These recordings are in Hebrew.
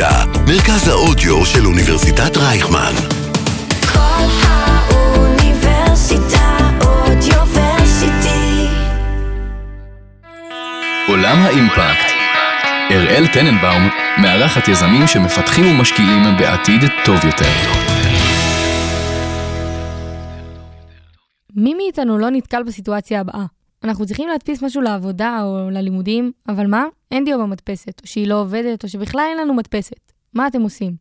האוניברסיטה, מרכז האודיו של אוניברסיטת רייכמן. כל האוניברסיטה אודיוורסיטי. עולם האימפקט. אראל טננבאום מארחת יזמים שמפתחים ומשקיעים בעתיד טוב יותר. מי מאיתנו לא נתקל בסיטואציה הבאה? אנחנו צריכים להדפיס משהו לעבודה או ללימודים, אבל מה? אין דיו במדפסת, או שהיא לא עובדת, או שבכלל אין לנו מדפסת. מה אתם עושים?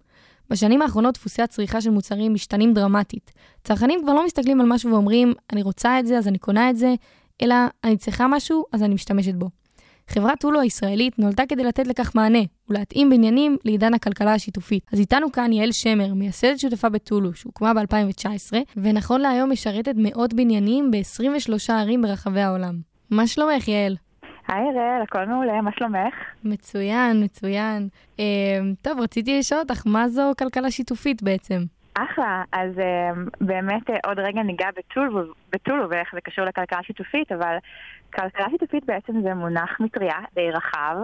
בשנים האחרונות דפוסי הצריכה של מוצרים משתנים דרמטית. צרכנים כבר לא מסתכלים על משהו ואומרים, אני רוצה את זה, אז אני קונה את זה, אלא אני צריכה משהו, אז אני משתמשת בו. חברת טולו הישראלית נולדה כדי לתת לכך מענה ולהתאים בניינים לעידן הכלכלה השיתופית. אז איתנו כאן יעל שמר, מייסדת שותפה בטולו, שהוקמה ב-2019, ונכון להיום משרתת מאות בניינים ב-23 ערים ברחבי העולם. מה שלומך, יעל? היי אראל, הכל מעולה, מה שלומך? מצוין, מצוין. אה, טוב, רציתי לשאול אותך, מה זו כלכלה שיתופית בעצם? אחלה, אז um, באמת uh, עוד רגע ניגע בטולו, בטולו ואיך זה קשור לכלכלה שיתופית, אבל כלכלה שיתופית בעצם זה מונח מטריה די רחב,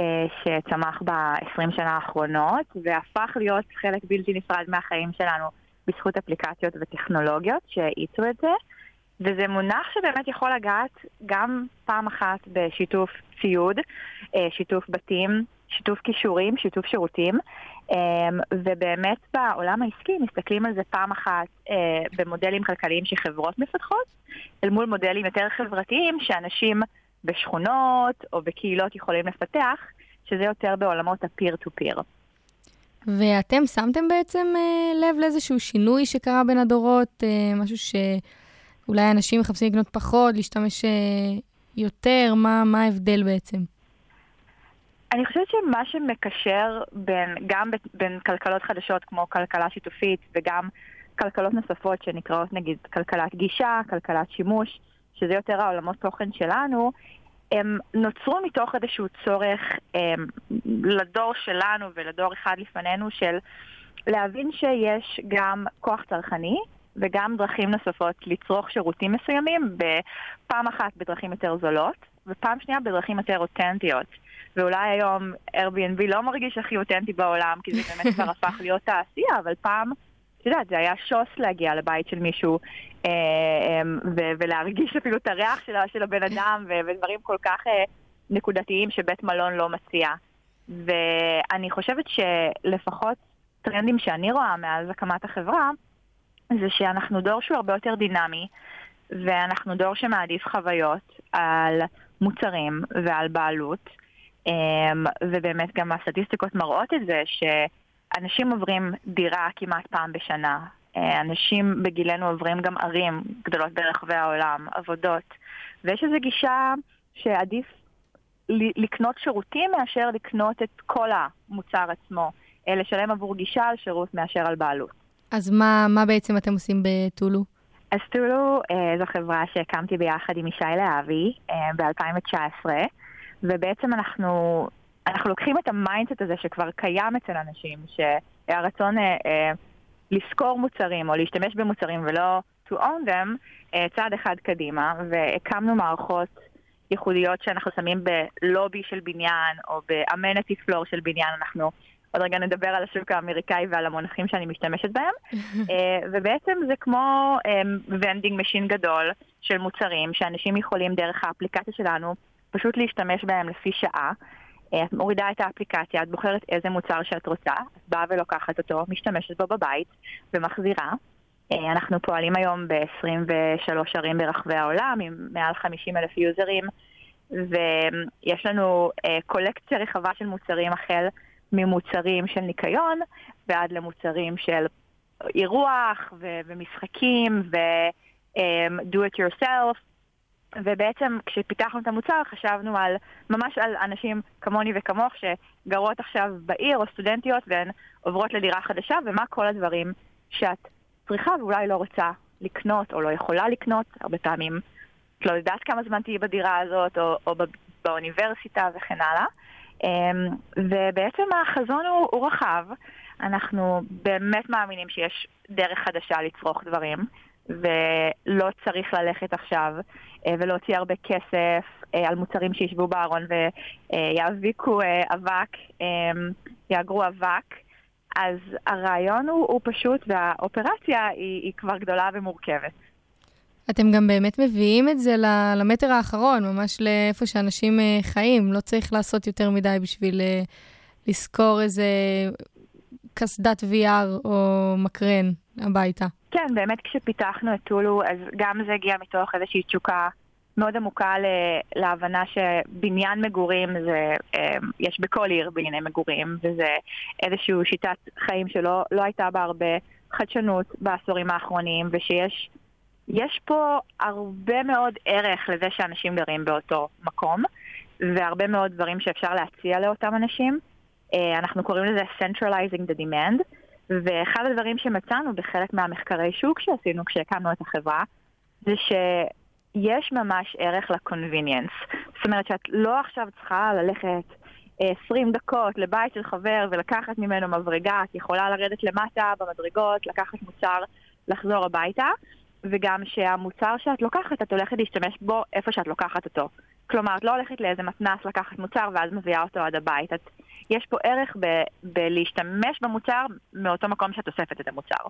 uh, שצמח ב-20 שנה האחרונות, והפך להיות חלק בלתי נפרד מהחיים שלנו בזכות אפליקציות וטכנולוגיות שהאיצו את זה. וזה מונח שבאמת יכול לגעת גם פעם אחת בשיתוף ציוד, שיתוף בתים, שיתוף כישורים, שיתוף שירותים, ובאמת בעולם העסקי מסתכלים על זה פעם אחת במודלים כלכליים שחברות מפתחות, אל מול מודלים יותר חברתיים שאנשים בשכונות או בקהילות יכולים לפתח, שזה יותר בעולמות ה-peer to peer. ואתם שמתם בעצם לב לאיזשהו שינוי שקרה בין הדורות, משהו ש... אולי אנשים מחפשים לקנות פחות, להשתמש יותר, מה, מה ההבדל בעצם? אני חושבת שמה שמקשר בין, גם בין כלכלות חדשות כמו כלכלה שיתופית וגם כלכלות נוספות שנקראות נגיד כלכלת גישה, כלכלת שימוש, שזה יותר העולמות תוכן שלנו, הם נוצרו מתוך איזשהו צורך הם, לדור שלנו ולדור אחד לפנינו של להבין שיש גם כוח צרכני וגם דרכים נוספות לצרוך שירותים מסוימים, בפעם אחת בדרכים יותר זולות, ופעם שנייה בדרכים יותר אותנטיות. ואולי היום Airbnb לא מרגיש הכי אותנטי בעולם, כי זה באמת כבר הפך להיות תעשייה, אבל פעם, את יודעת, זה היה שוס להגיע לבית של מישהו אה, אה, ו- ולהרגיש אפילו את הריח של, של הבן אדם ו- ודברים כל כך אה, נקודתיים שבית מלון לא מציע. ואני חושבת שלפחות טרנדים שאני רואה מאז הקמת החברה, זה שאנחנו דור שהוא הרבה יותר דינמי, ואנחנו דור שמעדיף חוויות על מוצרים ועל בעלות, ובאמת גם הסטטיסטיקות מראות את זה שאנשים עוברים דירה כמעט פעם בשנה. אנשים בגילנו עוברים גם ערים גדולות ברחבי העולם, עבודות, ויש איזו גישה שעדיף לקנות שירותים מאשר לקנות את כל המוצר עצמו, לשלם עבור גישה על שירות מאשר על בעלות. אז מה, מה בעצם אתם עושים בטולו? אז טולו אה, זו חברה שהקמתי ביחד עם ישי להבי אה, ב-2019, ובעצם אנחנו, אנחנו לוקחים את ה mindset הזה שכבר קיים אצל אנשים, שהרצון אה, אה, לשכור מוצרים או להשתמש במוצרים ולא to own them, אה, צעד אחד קדימה, והקמנו מערכות ייחודיות שאנחנו שמים בלובי של בניין או ב amenity floor של בניין, אנחנו עוד רגע נדבר על השוק האמריקאי ועל המונחים שאני משתמשת בהם. uh, ובעצם זה כמו vending um, machine גדול של מוצרים שאנשים יכולים דרך האפליקציה שלנו פשוט להשתמש בהם לפי שעה. uh, את מורידה את האפליקציה, את בוחרת איזה מוצר שאת רוצה, את באה ולוקחת אותו, משתמשת בו בבית ומחזירה. אנחנו פועלים היום ב-23 ערים ברחבי העולם עם מעל 50 אלף יוזרים, ויש לנו קולקציה רחבה של מוצרים החל ממוצרים של ניקיון ועד למוצרים של אירוח ו- ומשחקים ו-do it yourself. ובעצם כשפיתחנו את המוצר חשבנו על, ממש על אנשים כמוני וכמוך שגרות עכשיו בעיר או סטודנטיות והן עוברות לדירה חדשה ומה כל הדברים שאת צריכה ואולי לא רוצה לקנות או לא יכולה לקנות, הרבה פעמים את לא יודעת כמה זמן תהיי בדירה הזאת או, או באוניברסיטה וכן הלאה. אמ, ובעצם החזון הוא, הוא רחב. אנחנו באמת מאמינים שיש דרך חדשה לצרוך דברים, ולא צריך ללכת עכשיו אה, ולהוציא הרבה כסף אה, על מוצרים שישבו בארון ויאביקו אבק, יאגרו אבק. אז הרעיון הוא, הוא פשוט, והאופרציה היא, היא כבר גדולה ומורכבת. אתם גם באמת מביאים את זה למטר האחרון, ממש לאיפה שאנשים חיים. לא צריך לעשות יותר מדי בשביל לשכור איזה קסדת VR או מקרן הביתה. כן, באמת כשפיתחנו את טולו, אז גם זה הגיע מתוך איזושהי תשוקה מאוד עמוקה להבנה שבניין מגורים זה, אמ, יש בכל עיר בנייני מגורים, וזה איזושהי שיטת חיים שלא לא הייתה בה הרבה חדשנות בעשורים האחרונים, ושיש יש פה הרבה מאוד ערך לזה שאנשים גרים באותו מקום, והרבה מאוד דברים שאפשר להציע לאותם אנשים. אה, אנחנו קוראים לזה Centralizing the Demand, ואחד הדברים שמצאנו בחלק מהמחקרי שוק שעשינו כשהקמנו את החברה, זה שיש ממש ערך ל-convenience. זאת אומרת שאת לא עכשיו צריכה ללכת 20 אה, דקות לבית של חבר ולקחת ממנו מברגה, את יכולה לרדת למטה במדרגות, לקחת מוצר, לחזור הביתה, וגם שהמוצר שאת לוקחת, את הולכת להשתמש בו איפה שאת לוקחת אותו. כלומר, את לא הולכת לאיזה מתנס לקחת מוצר ואז מביאה אותו עד הבית. את יש פה ערך ב- בלהשתמש במוצר מאותו מקום שאת אוספת את המוצר,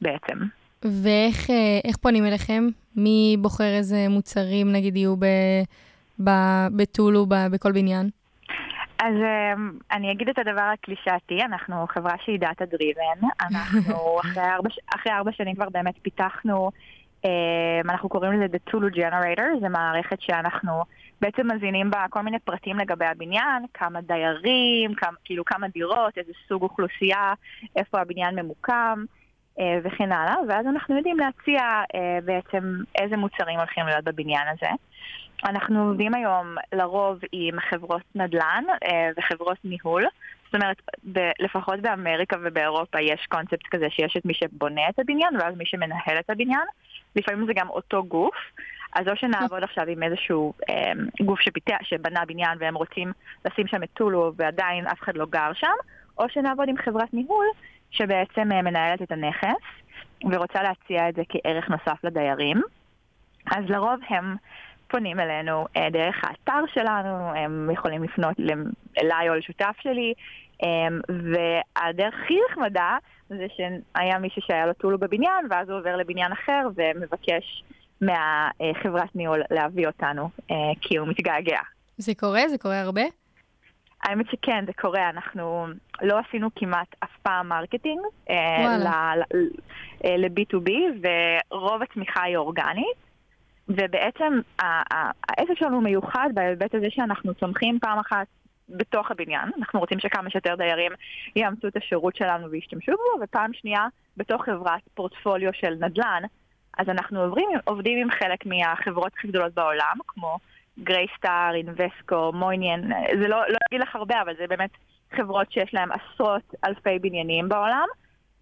בעצם. ואיך אה, פונים אליכם? מי בוחר איזה מוצרים, נגיד, יהיו בטולו, בכל בניין? אז אמ, אני אגיד את הדבר הקלישאתי, אנחנו חברה שהיא data driven, אנחנו אחרי ארבע, אחרי ארבע שנים כבר באמת פיתחנו, אמ, אנחנו קוראים לזה The Tulu Generator, זו מערכת שאנחנו בעצם מזינים בה כל מיני פרטים לגבי הבניין, כמה דיירים, כמה, כאילו כמה דירות, איזה סוג אוכלוסייה, איפה הבניין ממוקם וכן הלאה, ואז אנחנו יודעים להציע אה, בעצם איזה מוצרים הולכים להיות בבניין הזה. אנחנו עובדים היום לרוב עם חברות נדל"ן אה, וחברות ניהול. זאת אומרת, ב- לפחות באמריקה ובאירופה יש קונספט כזה שיש את מי שבונה את הבניין ואז מי שמנהל את הבניין. לפעמים זה גם אותו גוף. אז או שנעבוד עכשיו עם איזשהו אה, גוף שפיתח, שבנה בניין והם רוצים לשים שם את טולו ועדיין אף אחד לא גר שם, או שנעבוד עם חברת ניהול שבעצם אה, מנהלת את הנכס ורוצה להציע את זה כערך נוסף לדיירים. אז לרוב הם פונים אלינו אה, דרך האתר שלנו, הם יכולים לפנות אליי או לשותף שלי, אה, והדרך הכי נחמדה זה שהיה מישהו שהיה לו טולו בבניין, ואז הוא עובר לבניין אחר ומבקש מהחברת ניהול להביא אותנו, כי הוא מתגעגע. זה קורה? זה קורה הרבה? האמת שכן, זה קורה. אנחנו לא עשינו כמעט אף פעם marketing אה, ל B2B, אה, ורוב התמיכה היא אורגנית. ובעצם העסק שלנו מיוחד בהיבט הזה שאנחנו צומחים פעם אחת בתוך הבניין, אנחנו רוצים שכמה שיותר דיירים יאמצו את השירות שלנו וישתמשו בו, ופעם שנייה בתוך חברת פורטפוליו של נדל"ן, אז אנחנו עוברים, עובדים עם חלק מהחברות הכי גדולות בעולם, כמו גרייסטאר, אינבסקו, מויניאן, זה לא, לא אגיד לך הרבה, אבל זה באמת חברות שיש להן עשרות אלפי בניינים בעולם,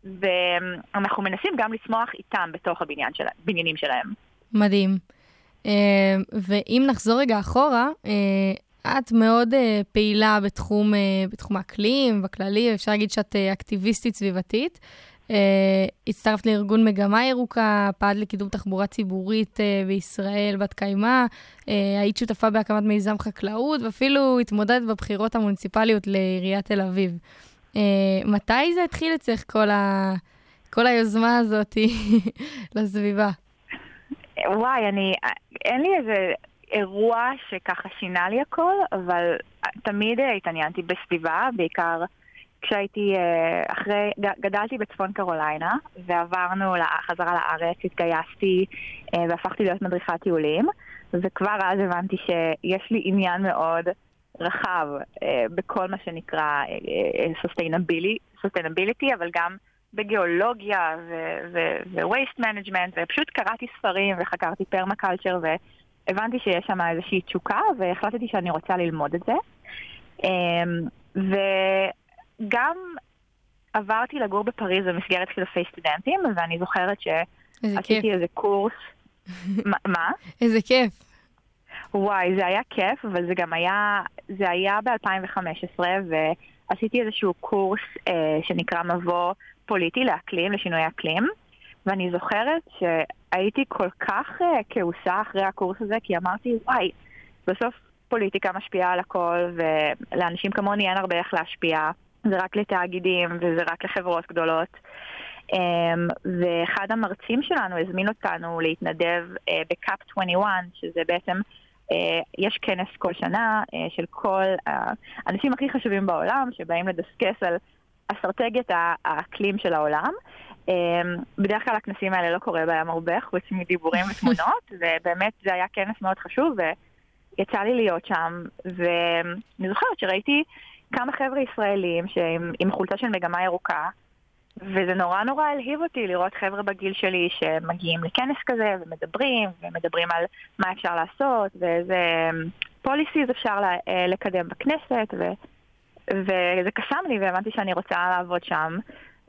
ואנחנו מנסים גם לצמוח איתם בתוך הבניין של, הבניינים שלהם. מדהים. אה, ואם נחזור רגע אחורה, אה, את מאוד אה, פעילה בתחום, בתחום האקלים, בכללי, אפשר להגיד שאת אקטיביסטית סביבתית. Uh, הצטרפת לארגון מגמה ירוקה, פעלת לקידום תחבורה ציבורית uh, בישראל בת קיימא, uh, היית שותפה בהקמת מיזם חקלאות, ואפילו התמודדת בבחירות המוניציפליות לעיריית תל אביב. Uh, מתי זה התחיל אצלך, כל, ה... כל היוזמה הזאת לסביבה? וואי, אני, אין לי איזה אירוע שככה שינה לי הכל, אבל תמיד התעניינתי בסביבה, בעיקר כשהייתי, אה, אחרי, גדלתי בצפון קרוליינה, ועברנו חזרה לארץ, התגייסתי אה, והפכתי להיות מדריכת טיולים, וכבר אז הבנתי שיש לי עניין מאוד רחב אה, בכל מה שנקרא sustainability, אבל גם בגיאולוגיה ו-waste management, ופשוט קראתי ספרים וחקרתי פרמקלצ'ר, והבנתי שיש שם איזושהי תשוקה, והחלטתי שאני רוצה ללמוד את זה. וגם עברתי לגור בפריז במסגרת חילופי סטודנטים, ואני זוכרת שעשיתי איזה קורס. מה? איזה כיף. וואי, זה היה כיף, אבל זה גם היה, זה היה ב-2015, ועשיתי איזשהו קורס אה, שנקרא מבוא פוליטי לאקלים, לשינוי אקלים, ואני זוכרת שהייתי כל כך אה, כעוסה אחרי הקורס הזה, כי אמרתי, וואי, בסוף פוליטיקה משפיעה על הכל, ולאנשים כמוני אין הרבה איך להשפיע. זה רק לתאגידים וזה רק לחברות גדולות. Um, ואחד המרצים שלנו הזמין אותנו להתנדב uh, בקאפ 21, שזה בעצם, uh, יש כנס כל שנה uh, של כל האנשים הכי חשובים בעולם, שבאים לדסקס על אסטרטגיית האקלים של העולם. Um, בדרך כלל הכנסים האלה לא קורה בהם הרבה, חוץ מדיבורים ותמונות, ובאמת זה היה כנס מאוד חשוב, ויצא לי להיות שם, ואני זוכרת שראיתי כמה חבר'ה ישראלים שעם חולצה של מגמה ירוקה, וזה נורא נורא הלהיב אותי לראות חבר'ה בגיל שלי שמגיעים לכנס כזה ומדברים, ומדברים על מה אפשר לעשות ואיזה פוליסיז אפשר אה, לקדם בכנסת, ו, וזה קסם לי והבנתי שאני רוצה לעבוד שם,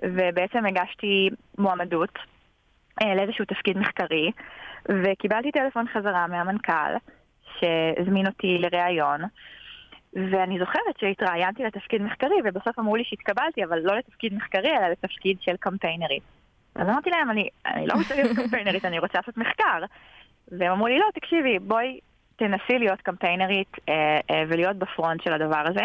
ובעצם הגשתי מועמדות אה, לאיזשהו תפקיד מחקרי, וקיבלתי טלפון חזרה מהמנכ"ל שהזמין אותי לראיון. ואני זוכרת שהתראיינתי לתפקיד מחקרי, ובסוף אמרו לי שהתקבלתי, אבל לא לתפקיד מחקרי, אלא לתפקיד של קמפיינרית. אז אמרתי להם, אני, אני לא רוצה להיות קמפיינרית, אני רוצה לעשות מחקר. והם אמרו לי, לא, תקשיבי, בואי תנסי להיות קמפיינרית אה, אה, ולהיות בפרונט של הדבר הזה.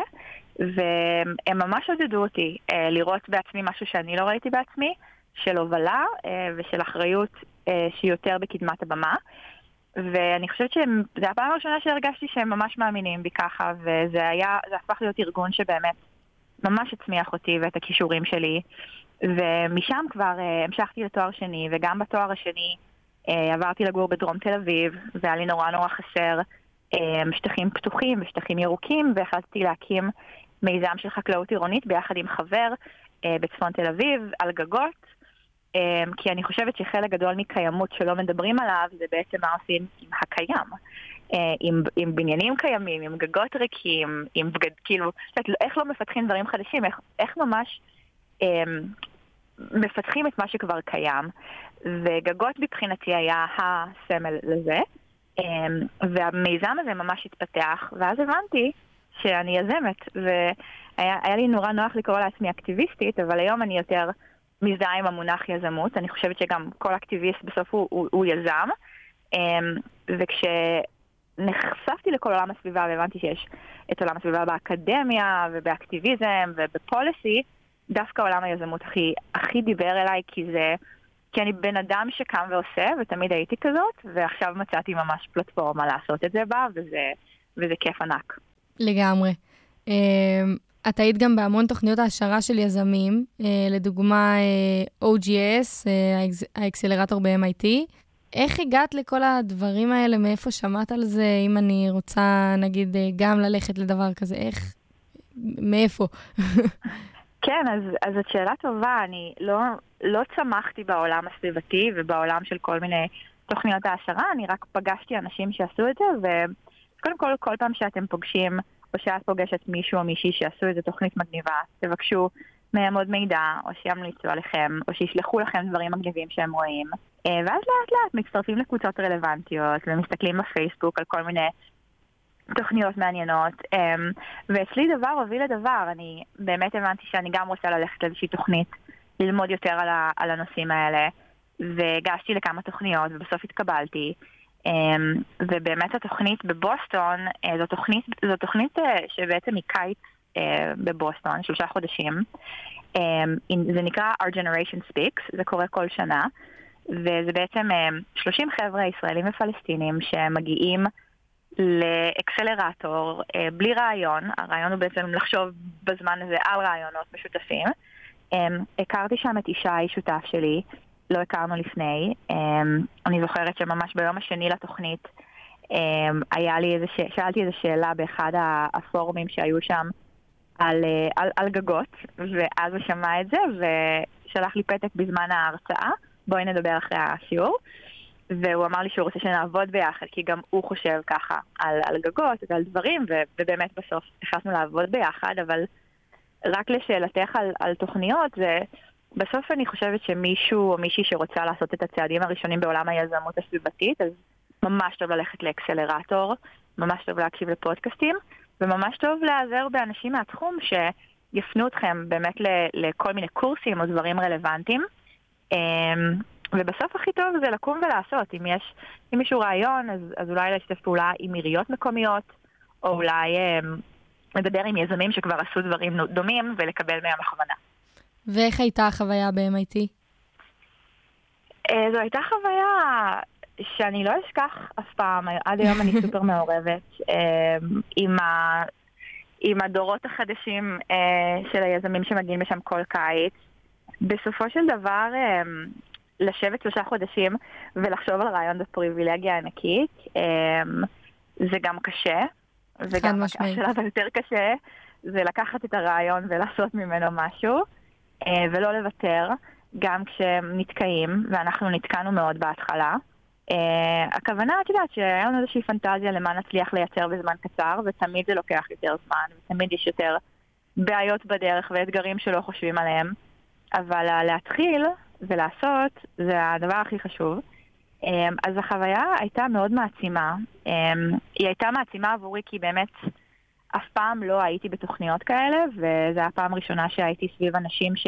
והם ממש עודדו אותי אה, לראות בעצמי משהו שאני לא ראיתי בעצמי, של הובלה אה, ושל אחריות אה, שהיא יותר בקדמת הבמה. ואני חושבת שזו הפעם הראשונה שהרגשתי שהם ממש מאמינים בי ככה, וזה היה, זה הפך להיות ארגון שבאמת ממש הצמיח אותי ואת הכישורים שלי. ומשם כבר uh, המשכתי לתואר שני, וגם בתואר השני uh, עברתי לגור בדרום תל אביב, והיה לי נורא נורא חסר uh, שטחים פתוחים ושטחים ירוקים, והחלטתי להקים מיזם של חקלאות עירונית ביחד עם חבר uh, בצפון תל אביב, על גגות. אמ, כי אני חושבת שחלק גדול מקיימות שלא מדברים עליו זה בעצם מה עושים עם הקיים. אה, עם, עם בניינים קיימים, עם גגות ריקים, עם בגד... כאילו, לא, איך לא מפתחים דברים חדשים, איך, איך ממש אה, מפתחים את מה שכבר קיים. וגגות מבחינתי היה הסמל לזה. אה, והמיזם הזה ממש התפתח, ואז הבנתי שאני יזמת, והיה לי נורא נוח לקרוא לעצמי אקטיביסטית, אבל היום אני יותר... מזדהה עם המונח יזמות, אני חושבת שגם כל אקטיביסט בסוף הוא, הוא, הוא יזם. אמ, וכשנחשפתי לכל עולם הסביבה והבנתי שיש את עולם הסביבה באקדמיה ובאקטיביזם ובפוליסי, דווקא עולם היזמות הכי, הכי דיבר אליי כי זה... כי אני בן אדם שקם ועושה, ותמיד הייתי כזאת, ועכשיו מצאתי ממש פלטפורמה לעשות את זה בה, וזה, וזה כיף ענק. לגמרי. את היית גם בהמון תוכניות העשרה של יזמים, אה, לדוגמה אה, OGS, אה, האקסלרטור ב-MIT. איך הגעת לכל הדברים האלה? מאיפה שמעת על זה? אם אני רוצה, נגיד, גם ללכת לדבר כזה, איך? מאיפה? כן, אז, אז זאת שאלה טובה. אני לא, לא צמחתי בעולם הסביבתי ובעולם של כל מיני תוכניות העשרה, אני רק פגשתי אנשים שעשו את זה, וקודם כל, כל פעם שאתם פוגשים או שאת פוגשת מישהו או מישהי שעשו איזה תוכנית מגניבה, תבקשו מהם עוד מידע, או שימליצו עליכם, או שישלחו לכם דברים מגניבים שהם רואים. אה, ואז לאט לאט מצטרפים לקבוצות רלוונטיות, ומסתכלים בפייסבוק על כל מיני תוכניות מעניינות. אה, ואצלי דבר הוביל לדבר, אני באמת הבנתי שאני גם רוצה ללכת לאיזושהי תוכנית, ללמוד יותר על הנושאים האלה, והגשתי לכמה תוכניות, ובסוף התקבלתי. אמ, ובאמת התוכנית בבוסטון, אה, זו תוכנית, זו תוכנית אה, שבעצם היא קיץ אה, בבוסטון, שלושה חודשים. אמ, זה נקרא Our Generation Speaks, זה קורה כל שנה, וזה בעצם 30 חבר'ה ישראלים ופלסטינים שמגיעים לאקסלרטור בלי רעיון, הרעיון הוא בעצם לחשוב בזמן הזה על רעיונות משותפים. אמ, הכרתי שם את ישי, שותף שלי, לא הכרנו לפני. אמ, אני זוכרת שממש ביום השני לתוכנית אמ, היה לי איזה, שאלתי איזו שאלה באחד הפורומים שהיו שם על, אה, על, על גגות, ואז הוא שמע את זה ושלח לי פתק בזמן ההרצאה, בואי נדבר אחרי השיעור. והוא אמר לי שהוא רוצה שנעבוד ביחד, כי גם הוא חושב ככה על, על גגות ועל דברים, ובאמת בסוף החלטנו לעבוד ביחד, אבל רק לשאלתך על, על תוכניות, זה בסוף אני חושבת שמישהו או מישהי שרוצה לעשות את הצעדים הראשונים בעולם היזמות הסביבתית, אז ממש טוב ללכת לאקסלרטור, ממש טוב להקשיב לפודקאסטים, וממש טוב להיעזר באנשים מהתחום שיפנו אתכם באמת לכל מיני קורסים או דברים רלוונטיים. אמ, ובסוף הכי טוב זה לקום ולעשות. אם יש, אם מישהו רעיון, אז, אז אולי לשתף פעולה עם עיריות מקומיות, או אולי אה, לדבר עם יזמים שכבר עשו דברים דומים ולקבל מהם הכוונה. ואיך הייתה החוויה ב-MIT? אה, זו הייתה חוויה שאני לא אשכח אף פעם, עד היום אני סופר מעורבת אה, עם, ה, עם הדורות החדשים אה, של היזמים שמגיעים לשם כל קיץ. בסופו של דבר, לשבת שלושה חודשים ולחשוב על רעיון זו פריבילגיה ענקית. זה גם קשה, וגם השלב היותר קשה זה לקחת את הרעיון ולעשות ממנו משהו, ולא לוותר. גם כשהם נתקעים, ואנחנו נתקענו מאוד בהתחלה. Uh, הכוונה, את יודעת, שהיה לנו איזושהי פנטזיה למה נצליח לייצר בזמן קצר, ותמיד זה לוקח יותר זמן, ותמיד יש יותר בעיות בדרך ואתגרים שלא חושבים עליהם. אבל להתחיל ולעשות זה הדבר הכי חשוב. Um, אז החוויה הייתה מאוד מעצימה. היא הייתה מעצימה עבורי כי באמת אף פעם לא הייתי בתוכניות כאלה, וזו הייתה הפעם הראשונה שהייתי סביב אנשים ש...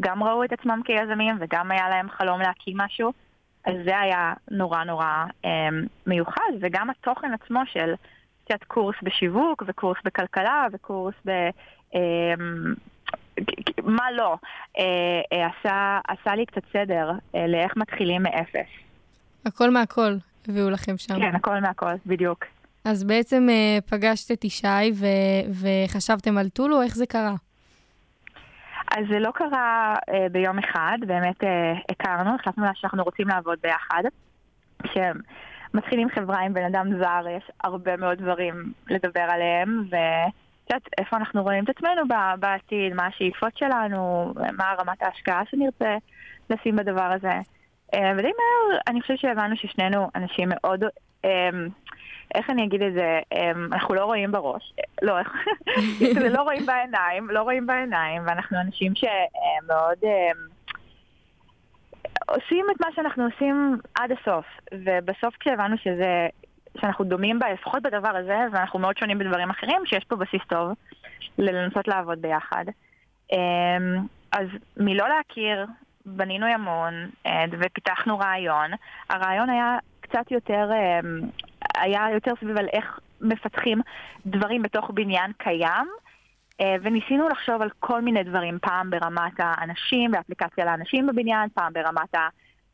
גם ראו את עצמם כיזמים וגם היה להם חלום להקים משהו. אז זה היה נורא נורא אה, מיוחד, וגם התוכן עצמו של קצת קורס בשיווק וקורס בכלכלה וקורס ב... אה, מה לא, אה, אה, עשה, עשה לי קצת סדר אה, לאיך מתחילים מאפס. הכל מהכל הביאו לכם שם. כן, הכל מהכל, בדיוק. אז בעצם אה, פגשת את ישי ו- וחשבתם על טולו, איך זה קרה? אז זה לא קרה אה, ביום אחד, באמת אה, הכרנו, החלטנו שאנחנו רוצים לעבוד ביחד. כשמתחילים חברה עם בן אדם זר, יש הרבה מאוד דברים לדבר עליהם, ואת יודעת, איפה אנחנו רואים את עצמנו בעתיד, מה השאיפות שלנו, מה רמת ההשקעה שנרצה לשים בדבר הזה. אה, ודי מהר, אני חושבת שהבנו ששנינו אנשים מאוד... אה, איך אני אגיד את זה, אמ, אנחנו לא רואים בראש, לא, זה לא רואים בעיניים, לא רואים בעיניים, ואנחנו אנשים שמאוד אמ, עושים את מה שאנחנו עושים עד הסוף, ובסוף כשהבנו שזה, שאנחנו דומים בה, לפחות בדבר הזה, ואנחנו מאוד שונים בדברים אחרים, שיש פה בסיס טוב לנסות לעבוד ביחד. אמ, אז מלא להכיר, בנינו המון אה, ופיתחנו רעיון. הרעיון היה קצת יותר היה יותר סביב על איך מפתחים דברים בתוך בניין קיים, אה, וניסינו לחשוב על כל מיני דברים, פעם ברמת האנשים ואפליקציה לאנשים בבניין, פעם ברמת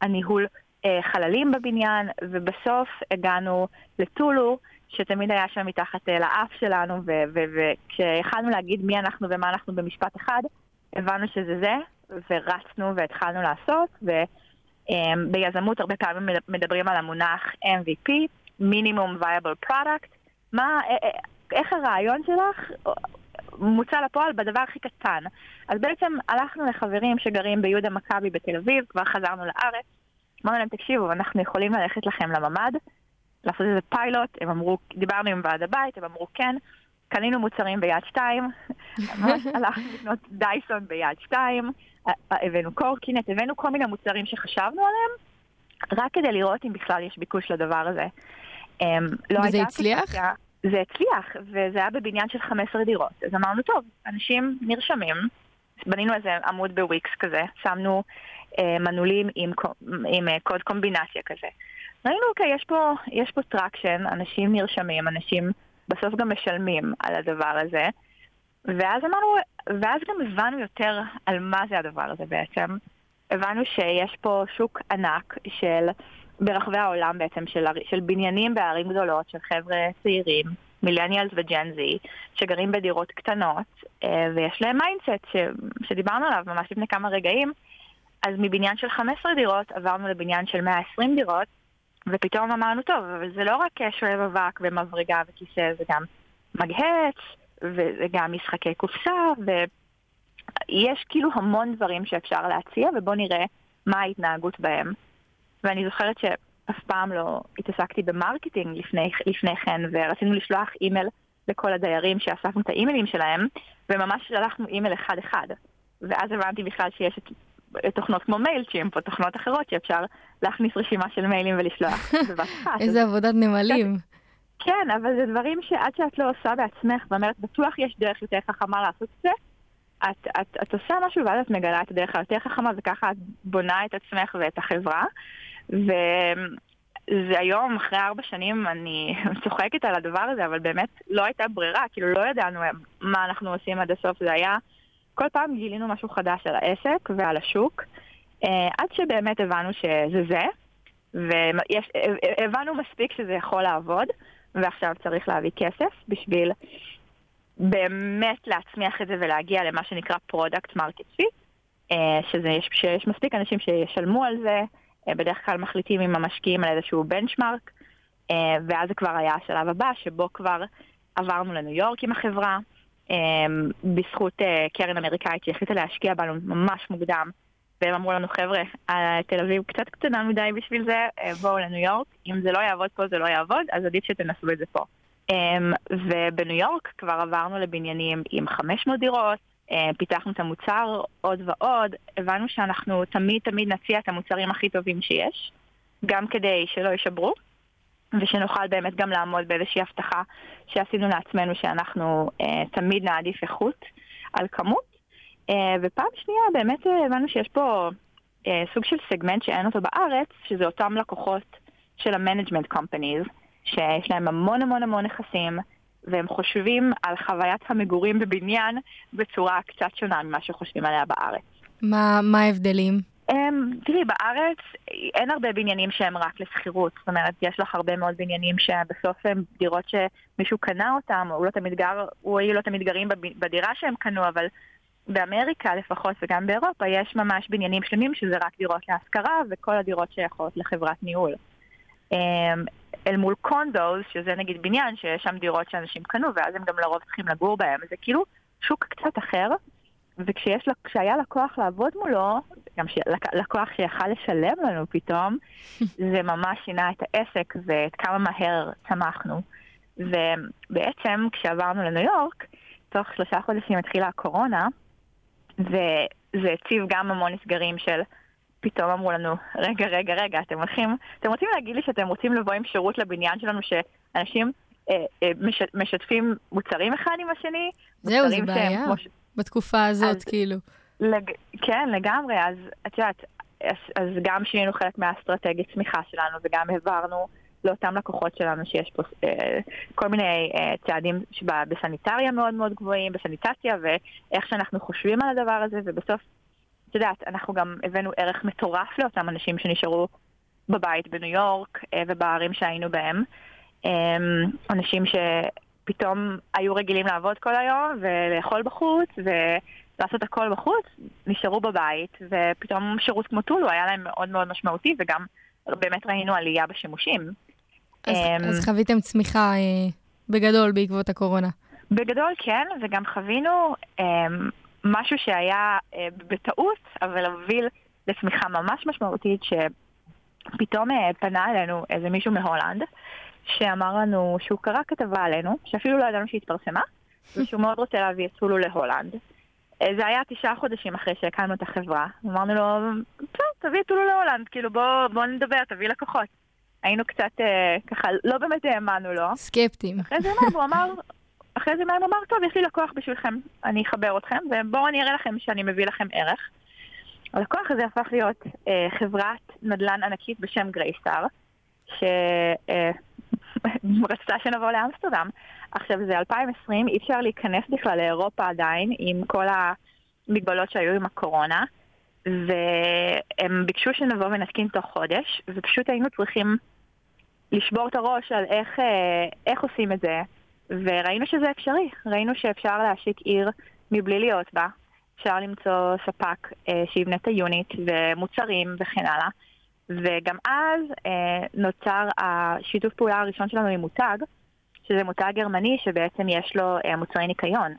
הניהול אה, חללים בבניין, ובסוף הגענו לטולו, שתמיד היה שם מתחת אה, לאף שלנו, וכשהתחלנו להגיד מי אנחנו ומה אנחנו במשפט אחד, הבנו שזה זה, ורצנו והתחלנו לעשות, וביזמות הרבה פעמים מדברים על המונח MVP, minimum viable product, מה, אה, אה, איך הרעיון שלך מוצא לפועל בדבר הכי קטן. אז בעצם הלכנו לחברים שגרים ביהודה מכבי בתל אביב, כבר חזרנו לארץ, אמרנו להם, תקשיבו, אנחנו יכולים ללכת לכם לממ"ד, לעשות איזה פיילוט, הם אמרו, דיברנו עם ועד הבית, הם אמרו כן, קנינו מוצרים ביד שתיים, הלכנו לקנות דייסון ביד שתיים, הבאנו קורקינט, הבאנו כל מיני מוצרים שחשבנו עליהם, רק כדי לראות אם בכלל יש ביקוש לדבר הזה. אמ, לא וזה הצליח? זה הצליח, וזה היה בבניין של 15 דירות. אז אמרנו, טוב, אנשים נרשמים, בנינו איזה עמוד בוויקס כזה, שמנו אה, מנעולים עם, עם אה, קוד קומבינציה כזה. ראינו, אוקיי, יש פה, יש פה traction, אנשים נרשמים, אנשים בסוף גם משלמים על הדבר הזה. ואז אמרנו, ואז גם הבנו יותר על מה זה הדבר הזה בעצם. הבנו שיש פה שוק ענק של ברחבי העולם בעצם, של, של בניינים בערים גדולות, של חבר'ה צעירים, millennials ו Gen Z, שגרים בדירות קטנות, אה, ויש להם mindset ש, שדיברנו עליו ממש לפני כמה רגעים, אז מבניין של 15 דירות עברנו לבניין של 120 דירות, ופתאום אמרנו, טוב, אבל זה לא רק שואב אבק ומברגה וכיסא, זה גם מגהץ, וזה גם משחקי קופסה, ויש כאילו המון דברים שאפשר להציע, ובואו נראה מה ההתנהגות בהם. ואני זוכרת שאף פעם לא התעסקתי ב marketing לפני, לפני כן, ורצינו לשלוח אימייל לכל הדיירים שאספנו את האימיילים שלהם, וממש שלחנו אימייל אחד-אחד. ואז הבנתי בכלל שיש את תוכנות כמו Mailchimp או תוכנות אחרות שאפשר להכניס רשימה של מיילים ולשלוח איזה עבודת נמלים. כן, אבל זה דברים שעד שאת לא עושה בעצמך ואומרת, בטוח יש דרך יותר חכמה לעשות את זה, את, את, את עושה משהו ואז את מגלה את הדרך היותר חכמה וככה את בונה את עצמך ואת החברה. וזה היום, אחרי ארבע שנים, אני צוחקת על הדבר הזה, אבל באמת לא הייתה ברירה, כאילו לא ידענו מה אנחנו עושים עד הסוף, זה היה... כל פעם גילינו משהו חדש על העסק ועל השוק, אה, עד שבאמת הבנו שזה זה, והבנו מספיק שזה יכול לעבוד, ועכשיו צריך להביא כסף בשביל באמת להצמיח את זה ולהגיע למה שנקרא product market fit, שיש מספיק אנשים שישלמו על זה, אה, בדרך כלל מחליטים עם המשקיעים על איזשהו benchmark, אה, ואז זה כבר היה השלב הבא, שבו כבר עברנו לניו יורק עם החברה, אה, בזכות קרן אמריקאית שהחליטה להשקיע בנו ממש מוקדם, והם אמרו לנו, חבר'ה, תל אביב קצת קטנה מדי בשביל זה, בואו לניו יורק, אם זה לא יעבוד פה זה לא יעבוד, אז עדיף שתנסו את זה פה. ובניו יורק כבר עברנו לבניינים עם 500 דירות, אה, פיתחנו את המוצר עוד ועוד, הבנו שאנחנו תמיד תמיד נציע את המוצרים הכי טובים שיש, גם כדי שלא יישברו, ושנוכל באמת גם לעמוד באיזושהי הבטחה שעשינו לעצמנו שאנחנו אה, תמיד נעדיף איכות על כמות. אה, ופעם שנייה באמת הבנו שיש פה סוג של סגמנט שאין אותו בארץ, שזה אותם לקוחות של ה-management companies, שיש להם המון המון המון נכסים, והם חושבים על חוויית המגורים בבניין בצורה קצת שונה ממה שחושבים עליה בארץ. מה, מה ההבדלים? Um, תראי, בארץ אין הרבה בניינים שהם רק לשכירות. זאת אומרת, יש לך הרבה מאוד בניינים שבסוף הם דירות שמישהו קנה אותם, או הוא לא תמיד גר, או היא לא תמיד גרים בדירה שהם קנו, אבל באמריקה לפחות וגם באירופה יש ממש בניינים שלמים שזה רק דירות להשכרה, וכל הדירות שייכות לחברת ניהול. אל מול קונדוס, שזה נגיד בניין שיש שם דירות שאנשים קנו ואז הם גם לרוב צריכים לגור בהם. זה כאילו שוק קצת אחר, וכשהיה לקוח לעבוד מולו, גם לקוח שיכל לשלם לנו פתאום, זה ממש שינה את העסק ואת כמה מהר צמחנו. ובעצם כשעברנו לניו יורק, תוך שלושה חודשים התחילה הקורונה, וזה הציב גם המון נסגרים של פתאום אמרו לנו, רגע, רגע, רגע, אתם הולכים, אתם רוצים להגיד לי שאתם רוצים לבוא עם שירות לבניין שלנו שאנשים אה, אה, מש, משתפים מוצרים אחד עם השני? זהו, זה בעיה. ש... בתקופה הזאת, אז, כאילו. לג... כן, לגמרי. אז את יודעת, אז, אז גם שינינו חלק מהאסטרטגית צמיחה שלנו וגם העברנו לאותם לקוחות שלנו שיש פה אה, כל מיני אה, צעדים בסניטריה מאוד מאוד גבוהים, בסניטציה, ואיך שאנחנו חושבים על הדבר הזה, ובסוף את יודעת, אנחנו גם הבאנו ערך מטורף לאותם אנשים שנשארו בבית בניו יורק אה, ובערים שהיינו בהם. אמ, אנשים שפתאום היו רגילים לעבוד כל היום ולאכול בחוץ ולעשות הכל בחוץ, נשארו בבית, ופתאום שירות כמו טולו היה להם מאוד מאוד משמעותי, וגם באמת ראינו עלייה בשימושים. אז, um, אז חוויתם צמיחה אה, בגדול בעקבות הקורונה. בגדול כן, וגם חווינו um, משהו שהיה אה, בטעות, אבל הוביל לצמיחה ממש משמעותית, שפתאום אה, פנה אלינו איזה מישהו מהולנד, שאמר לנו שהוא קרא כתבה עלינו, שאפילו לא ידענו שהתפרסמה, ושהוא מאוד רוצה להביא את סולו להולנד. אה, זה היה תשעה חודשים אחרי שהקמנו את החברה. אמרנו לו, טוב, תביא את סולו להולנד, כאילו בוא, בוא נדבר, תביא לקוחות. היינו קצת, אה, ככה, לא באמת האמנו לו. סקפטים. אחרי זה מה, הוא אמר, אחרי זה מהם אמר, טוב, יש לי לקוח בשבילכם, אני אחבר אתכם, ובואו אני אראה לכם שאני מביא לכם ערך. הלקוח הזה הפך להיות אה, חברת נדל"ן ענקית בשם גרייסטאר, שרצתה אה, שנבוא לאמסטרדם. עכשיו זה 2020, אי אפשר להיכנס בכלל לאירופה עדיין, עם כל המגבלות שהיו עם הקורונה, והם ביקשו שנבוא ונתקין תוך חודש, ופשוט היינו צריכים לשבור את הראש על איך, אה, איך עושים את זה. וראינו שזה אפשרי, ראינו שאפשר להשיק עיר מבלי להיות בה, אפשר למצוא ספק אה, שיבנה את ה unit ומוצרים וכן הלאה. וגם אז אה, נוצר השיתוף פעולה הראשון שלנו עם מותג, שזה מותג גרמני שבעצם יש לו אה, מוצרי ניקיון.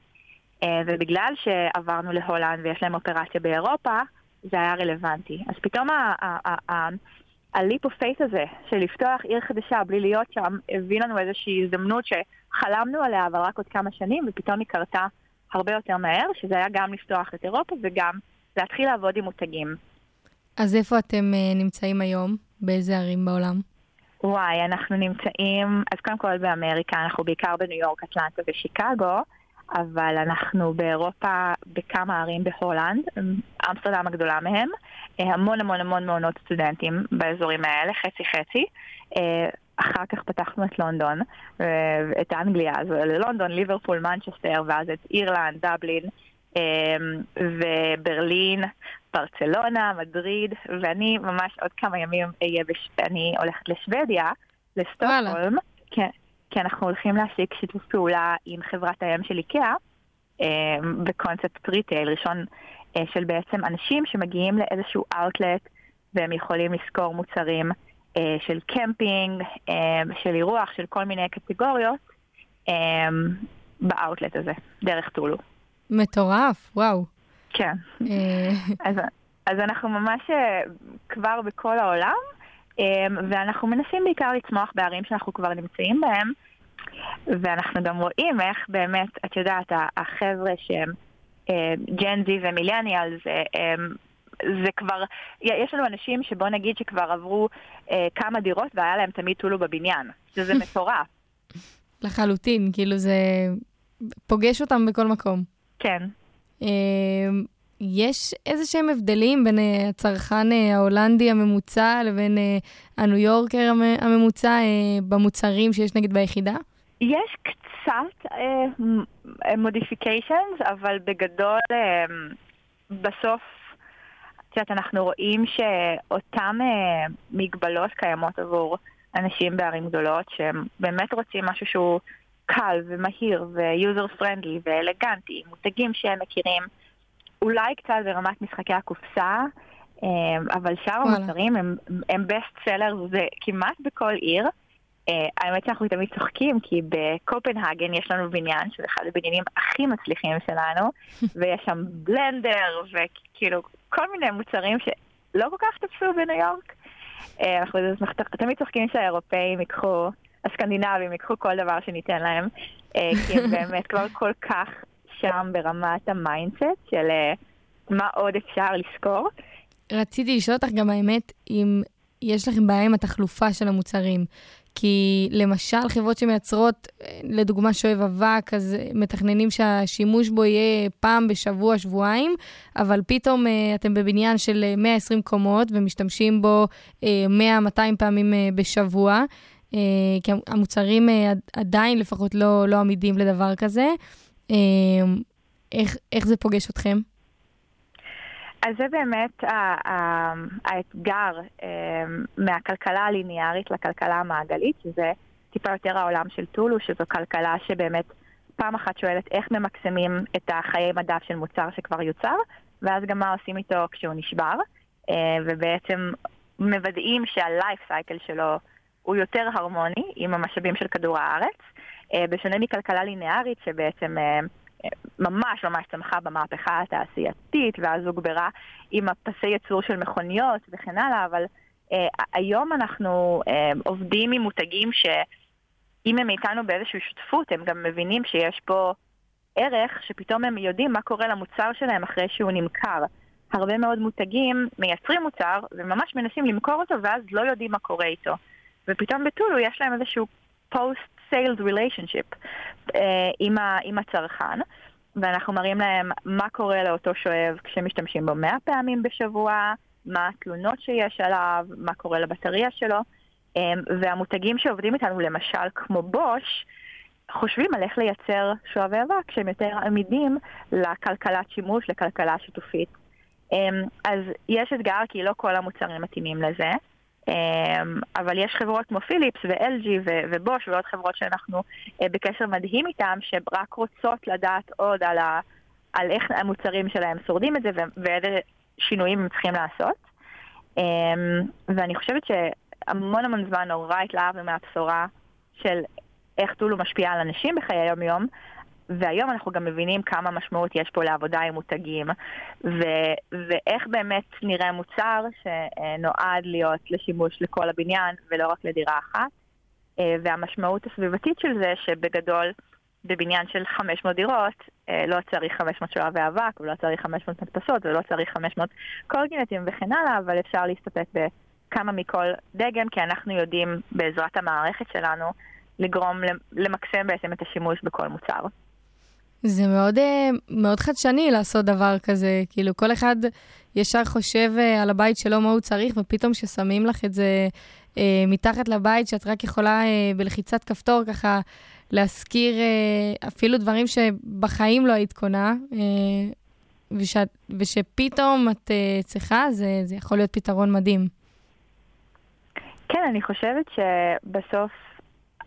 אה, ובגלל שעברנו להולנד ויש להם אופרציה באירופה, זה היה רלוונטי. אז פתאום ה leap of faith הזה, של לפתוח עיר חדשה בלי להיות שם, הביא לנו איזושהי הזדמנות שחלמנו עליה, אבל רק עוד כמה שנים, ופתאום היא קרתה הרבה יותר מהר, שזה היה גם לפתוח את אירופה וגם להתחיל לעבוד עם מותגים. אז איפה אתם uh, נמצאים היום? באיזה ערים בעולם? וואי, אנחנו נמצאים, אז קודם כל באמריקה, אנחנו בעיקר בניו יורק, אטלנטה ושיקגו, אבל אנחנו באירופה בכמה ערים בהולנד, אמסטרדם הגדולה מהם, המון המון המון מעונות סטודנטים באזורים האלה, חצי חצי. אחר כך פתחנו את לונדון, את אנגליה, אז ללונדון, ליברפול, מנצ'סטר, ואז את אירלנד, דבלין. וברלין, ברצלונה, מדריד, ואני ממש עוד כמה ימים אהיה, בש... אני הולכת לשוודיה, לסטוקהולם, כן, כי אנחנו הולכים להשיק שיתוף פעולה עם חברת האם של איקאה, אה, בקונספט retail ראשון אה, של בעצם אנשים שמגיעים לאיזשהו אאוטלט והם יכולים לשכור מוצרים אה, של קמפינג, של אירוח, של כל מיני קטגוריות באאוטלט הזה, דרך טולו. מטורף, וואו. כן. אז, אז אנחנו ממש כבר בכל העולם, ואנחנו מנסים בעיקר לצמוח בערים שאנחנו כבר נמצאים בהם, ואנחנו גם רואים איך באמת, את יודעת, החבר'ה שהם ג'ן זי ומילניאל, זה, זה כבר, יש לנו אנשים שבוא נגיד שכבר עברו אה, כמה דירות והיה להם תמיד טולו בבניין, שזה מטורף. לחלוטין, כאילו זה פוגש אותם בכל מקום. כן. אה, יש איזה שהם הבדלים בין uh, הצרכן uh, ההולנדי הממוצע לבין uh, הניו יורקר הממוצע במוצרים שיש נגיד ביחידה? יש קצת modifications, אה, אבל בגדול אה, בסוף, את יודעת, אנחנו רואים שאותן אה, מגבלות קיימות עבור אנשים בערים גדולות, שהם באמת רוצים משהו שהוא קל ומהיר ו user friendly ואלגנטי, מותגים שהם מכירים. אולי קצת ברמת משחקי הקופסה, אה, אבל שאר המוצרים הם, הם בסט סלר, זה כמעט בכל עיר. אה, האמת שאנחנו תמיד צוחקים, כי בקופנהגן יש לנו בניין, שזה אחד הבניינים הכי מצליחים שלנו, ויש שם בלנדר, וכאילו כל מיני מוצרים שלא כל כך תפסו בניו יורק. אה, אנחנו תמיד צוחקים שהאירופאים ייקחו, הסקנדינבים ייקחו כל דבר שניתן להם, כי הם באמת כבר כל כך שם ברמת ה mindset של אה, מה עוד אפשר לשכור. רציתי לשאול אותך גם האמת, אם יש לכם בעיה עם התחלופה של המוצרים. כי למשל חברות שמייצרות, אה, לדוגמה שואב אבק, אז מתכננים שהשימוש בו יהיה פעם בשבוע, שבועיים, אבל פתאום אה, אתם בבניין של 120 קומות ומשתמשים בו 100-200 פעמים בשבוע, כי המוצרים עדיין לפחות לא, לא עמידים לדבר כזה. אמ, איך, איך זה פוגש אתכם? אז זה באמת האתגר אמ, מהכלכלה הליניארית לכלכלה המעגלית, שזה טיפה יותר העולם של טולו, שזו כלכלה שבאמת פעם אחת שואלת איך ממקסמים את החיי מדף של מוצר שכבר יוצר, ואז גם מה עושים איתו כשהוא נשבר, אה, ובעצם מוודאים שהלייף סייקל שלו הוא יותר הרמוני עם המשאבים של כדור הארץ. אה, בשונה מכלכלה לינארית שבעצם אה, ממש ממש צמחה במהפכה התעשייתית ואז הוגברה עם הפסי ייצור של מכוניות וכן הלאה, אבל אה, היום אנחנו עובדים עם מותגים שאם הם איתנו באיזושהי שותפות, הם גם מבינים שיש פה ערך שפתאום הם יודעים מה קורה למוצר שלהם אחרי שהוא נמכר. הרבה מאוד מותגים מייצרים מוצר וממש מנסים למכור אותו ואז לא יודעים מה קורה איתו. ופתאום בטולו יש להם איזשהו פוסט sales relationship uh, עם, ה, עם הצרכן, ואנחנו מראים להם מה קורה לאותו שואב כשמשתמשים בו 100 פעמים בשבוע, מה התלונות שיש עליו, מה קורה לבטריה שלו, um, והמותגים שעובדים איתנו, למשל כמו בוש, חושבים על איך לייצר שואבי אבק שהם יותר עמידים לכלכלת שימוש, לכלכלה שיתופית. Um, אז יש אתגר כי לא כל המוצרים מתאימים לזה. אמ, אבל יש חברות כמו פיליפס ו-LG ובוש ועוד חברות שאנחנו אה, בקשר מדהים איתן, שרק רוצות לדעת עוד על, ה, על איך המוצרים שלהם שורדים את זה ואיזה שינויים הם צריכים לעשות. אמ, ואני חושבת שהמון המון זמן נורא התלהבנו מהבשורה של איך טולו משפיעה על אנשים בחיי היום-יום, והיום אנחנו גם מבינים כמה משמעות יש פה לעבודה עם מותגים, ו- ואיך באמת נראה מוצר שנועד להיות לשימוש לכל הבניין ולא רק לדירה אחת. אה, והמשמעות הסביבתית של זה שבגדול בבניין של 500 דירות אה, לא צריך 500 שואבי אבק ולא צריך 500 מדפסות ולא צריך 500 קורקינטים וכן הלאה, אבל אפשר להסתפק בכמה מכל דגם, כי אנחנו יודעים בעזרת המערכת שלנו לגרום למקסם בעצם את השימוש בכל מוצר. זה מאוד, אה, מאוד חדשני לעשות דבר כזה. כאילו, כל אחד ישר חושב אה, על הבית שלו, מה הוא צריך, ופתאום כששמים לך את זה אה, מתחת לבית, שאת רק יכולה אה, בלחיצת כפתור ככה להזכיר אה, אפילו דברים שבחיים לא היית קונה, אה, וש, ושפתאום את אה, צריכה, זה, זה יכול להיות פתרון מדהים. כן, אני חושבת שבסוף,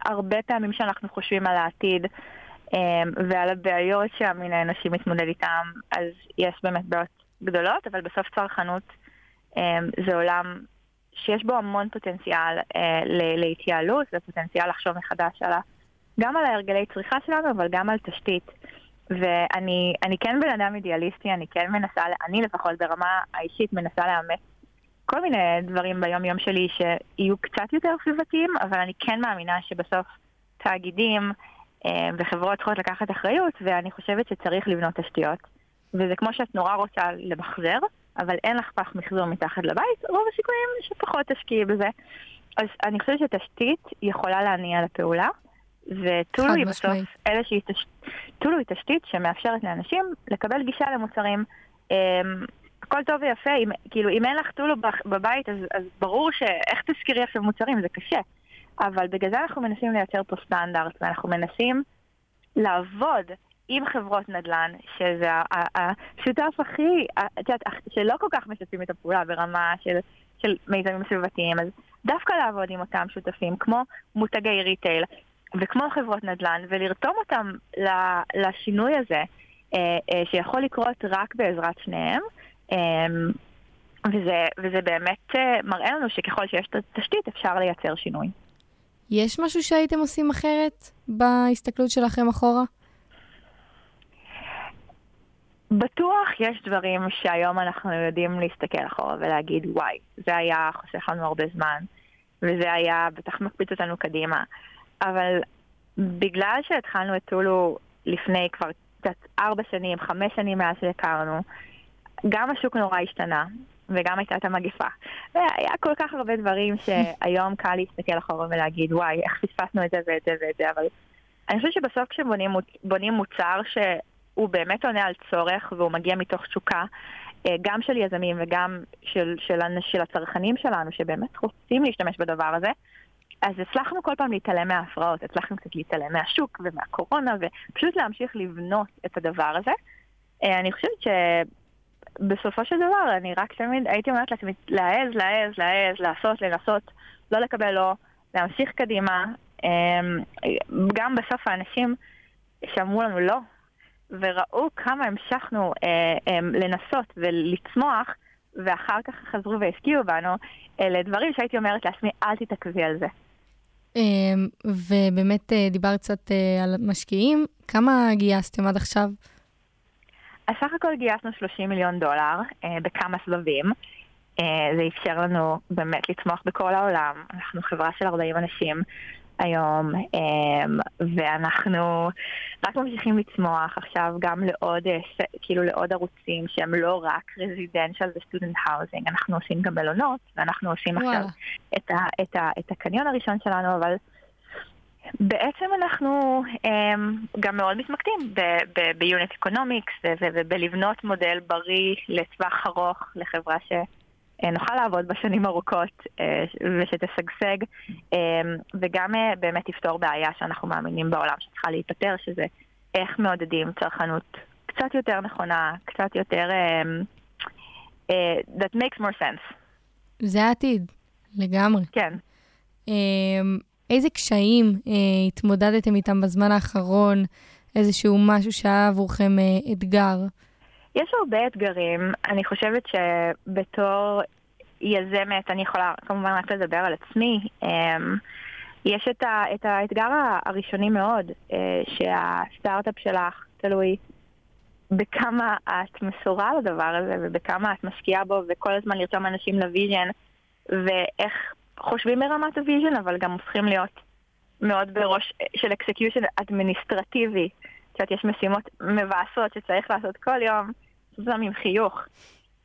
הרבה פעמים שאנחנו חושבים על העתיד, ועל הבעיות שהמין האנושי מתמודד איתם, אז יש באמת בעיות גדולות, אבל בסוף צרכנות אמ, זה עולם שיש בו המון פוטנציאל אה, להתייעלות ופוטנציאל לחשוב מחדש על ה... גם על ההרגלי צריכה שלנו, אבל גם על תשתית. ואני כן בן אדם אידיאליסטי, אני כן מנסה, אני לפחות ברמה האישית מנסה לאמץ כל מיני דברים ביום-יום שלי שיהיו קצת יותר סביבתיים, אבל אני כן מאמינה שבסוף תאגידים וחברות צריכות לקחת אחריות, ואני חושבת שצריך לבנות תשתיות. וזה כמו שאת נורא רוצה למחזר, אבל אין לך פח מחזור מתחת לבית, רוב הסיכויים שפחות תשקיעי בזה. אז אני חושבת שתשתית יכולה להניע לפעולה, וטולו היא בסוף איזושהי טולו היא תשתית שמאפשרת לאנשים לקבל גישה למוצרים. אמ, הכל טוב ויפה, אם, כאילו אם אין לך טולו בבית אז, אז ברור שאיך תזכרי עכשיו מוצרים, זה קשה. אבל בגלל זה אנחנו מנסים לייצר פה סטנדרט, ואנחנו מנסים לעבוד עם חברות נדל"ן, שזה השותף הכי, את יודעת, שלא כל כך משתפים את הפעולה ברמה של, של מיזמים סביבתיים, אז דווקא לעבוד עם אותם שותפים, כמו מותגי ריטייל וכמו חברות נדל"ן, ולרתום אותם לשינוי הזה, אה, אה, שיכול לקרות רק בעזרת שניהם. אמ, וזה, וזה באמת אה, מראה לנו שככל שיש תשתית אפשר לייצר שינוי. יש משהו שהייתם עושים אחרת בהסתכלות שלכם אחורה? בטוח יש דברים שהיום אנחנו יודעים להסתכל אחורה ולהגיד, וואי, זה היה חוסך לנו הרבה זמן, וזה היה בטח מקפיץ אותנו קדימה. אבל בגלל שהתחלנו את טולו לפני כבר קצת ארבע שנים, חמש שנים מאז שהכרנו, גם השוק נורא השתנה, וגם הייתה את המגפה. והיה כל כך הרבה דברים שהיום קל להסתכל אחורה ולהגיד, וואי, איך פספסנו את זה ואת זה ואת זה, אבל אני חושבת שבסוף כשבונים מוצר שהוא באמת עונה על צורך והוא מגיע מתוך תשוקה, אה, גם של יזמים וגם של, של, של הצרכנים שלנו, שבאמת רוצים להשתמש בדבר הזה, אז הצלחנו כל פעם להתעלם מההפרעות, הצלחנו קצת להתעלם מהשוק ומהקורונה, ופשוט להמשיך לבנות את הדבר הזה. אה, אני חושבת ש... בסופו של דבר, אני רק תמיד הייתי אומרת לעצמי, להעז, להעז, להעז, לעשות, לנסות, לא לקבל לא, להמשיך קדימה. אמ, גם בסוף האנשים שאמרו לנו לא, וראו כמה המשכנו אה, אמ, לנסות ולצמוח, ואחר כך חזרו והשקיעו בנו, אלה דברים שהייתי אומרת לעצמי, אל תתעכבי על זה. אמ, ובאמת אה, דיברת קצת אה, על משקיעים, כמה גייסתם עד עכשיו? אז סך הכל גייסנו 30 מיליון דולר אה, בכמה סבבים. אה, זה אפשר לנו באמת לצמוח בכל העולם. אנחנו חברה של 40 אנשים היום, אה, ואנחנו רק ממשיכים לצמוח עכשיו גם לעוד, אה, כאילו לעוד ערוצים שהם לא רק residential ו student housing, אנחנו עושים גם מלונות, ואנחנו עושים וואלה. עכשיו את, ה, את, ה, את הקניון הראשון שלנו, אבל... בעצם אנחנו אמ, גם מאוד מתמקדים ב unit economics ובלבנות מודל בריא לטווח ארוך לחברה שנוכל לעבוד בשנים ארוכות אה, ושתשגשג um, וגם uh, באמת תפתור בעיה שאנחנו מאמינים בעולם שצריכה להיפתר, שזה איך מעודדים צרכנות קצת יותר נכונה, קצת יותר... Um, uh, that makes more sense. זה העתיד, לגמרי. כן. איזה קשיים אה, התמודדתם איתם בזמן האחרון? איזשהו משהו שהיה עבורכם אה, אתגר? יש הרבה אתגרים. אני חושבת שבתור יזמת, אני יכולה כמובן רק לדבר על עצמי. אה, יש את, ה, את האתגר הראשוני מאוד, אה, שהסטארט-אפ שלך תלוי בכמה את מסורה לדבר הזה ובכמה את משקיעה בו וכל הזמן לרתום אנשים ל vision ואיך חושבים ברמת ה vision, אבל גם הופכים להיות מאוד בראש של execution אדמיניסטרטיבי. את יודעת, יש משימות מבאסות שצריך לעשות כל יום, זה עם חיוך.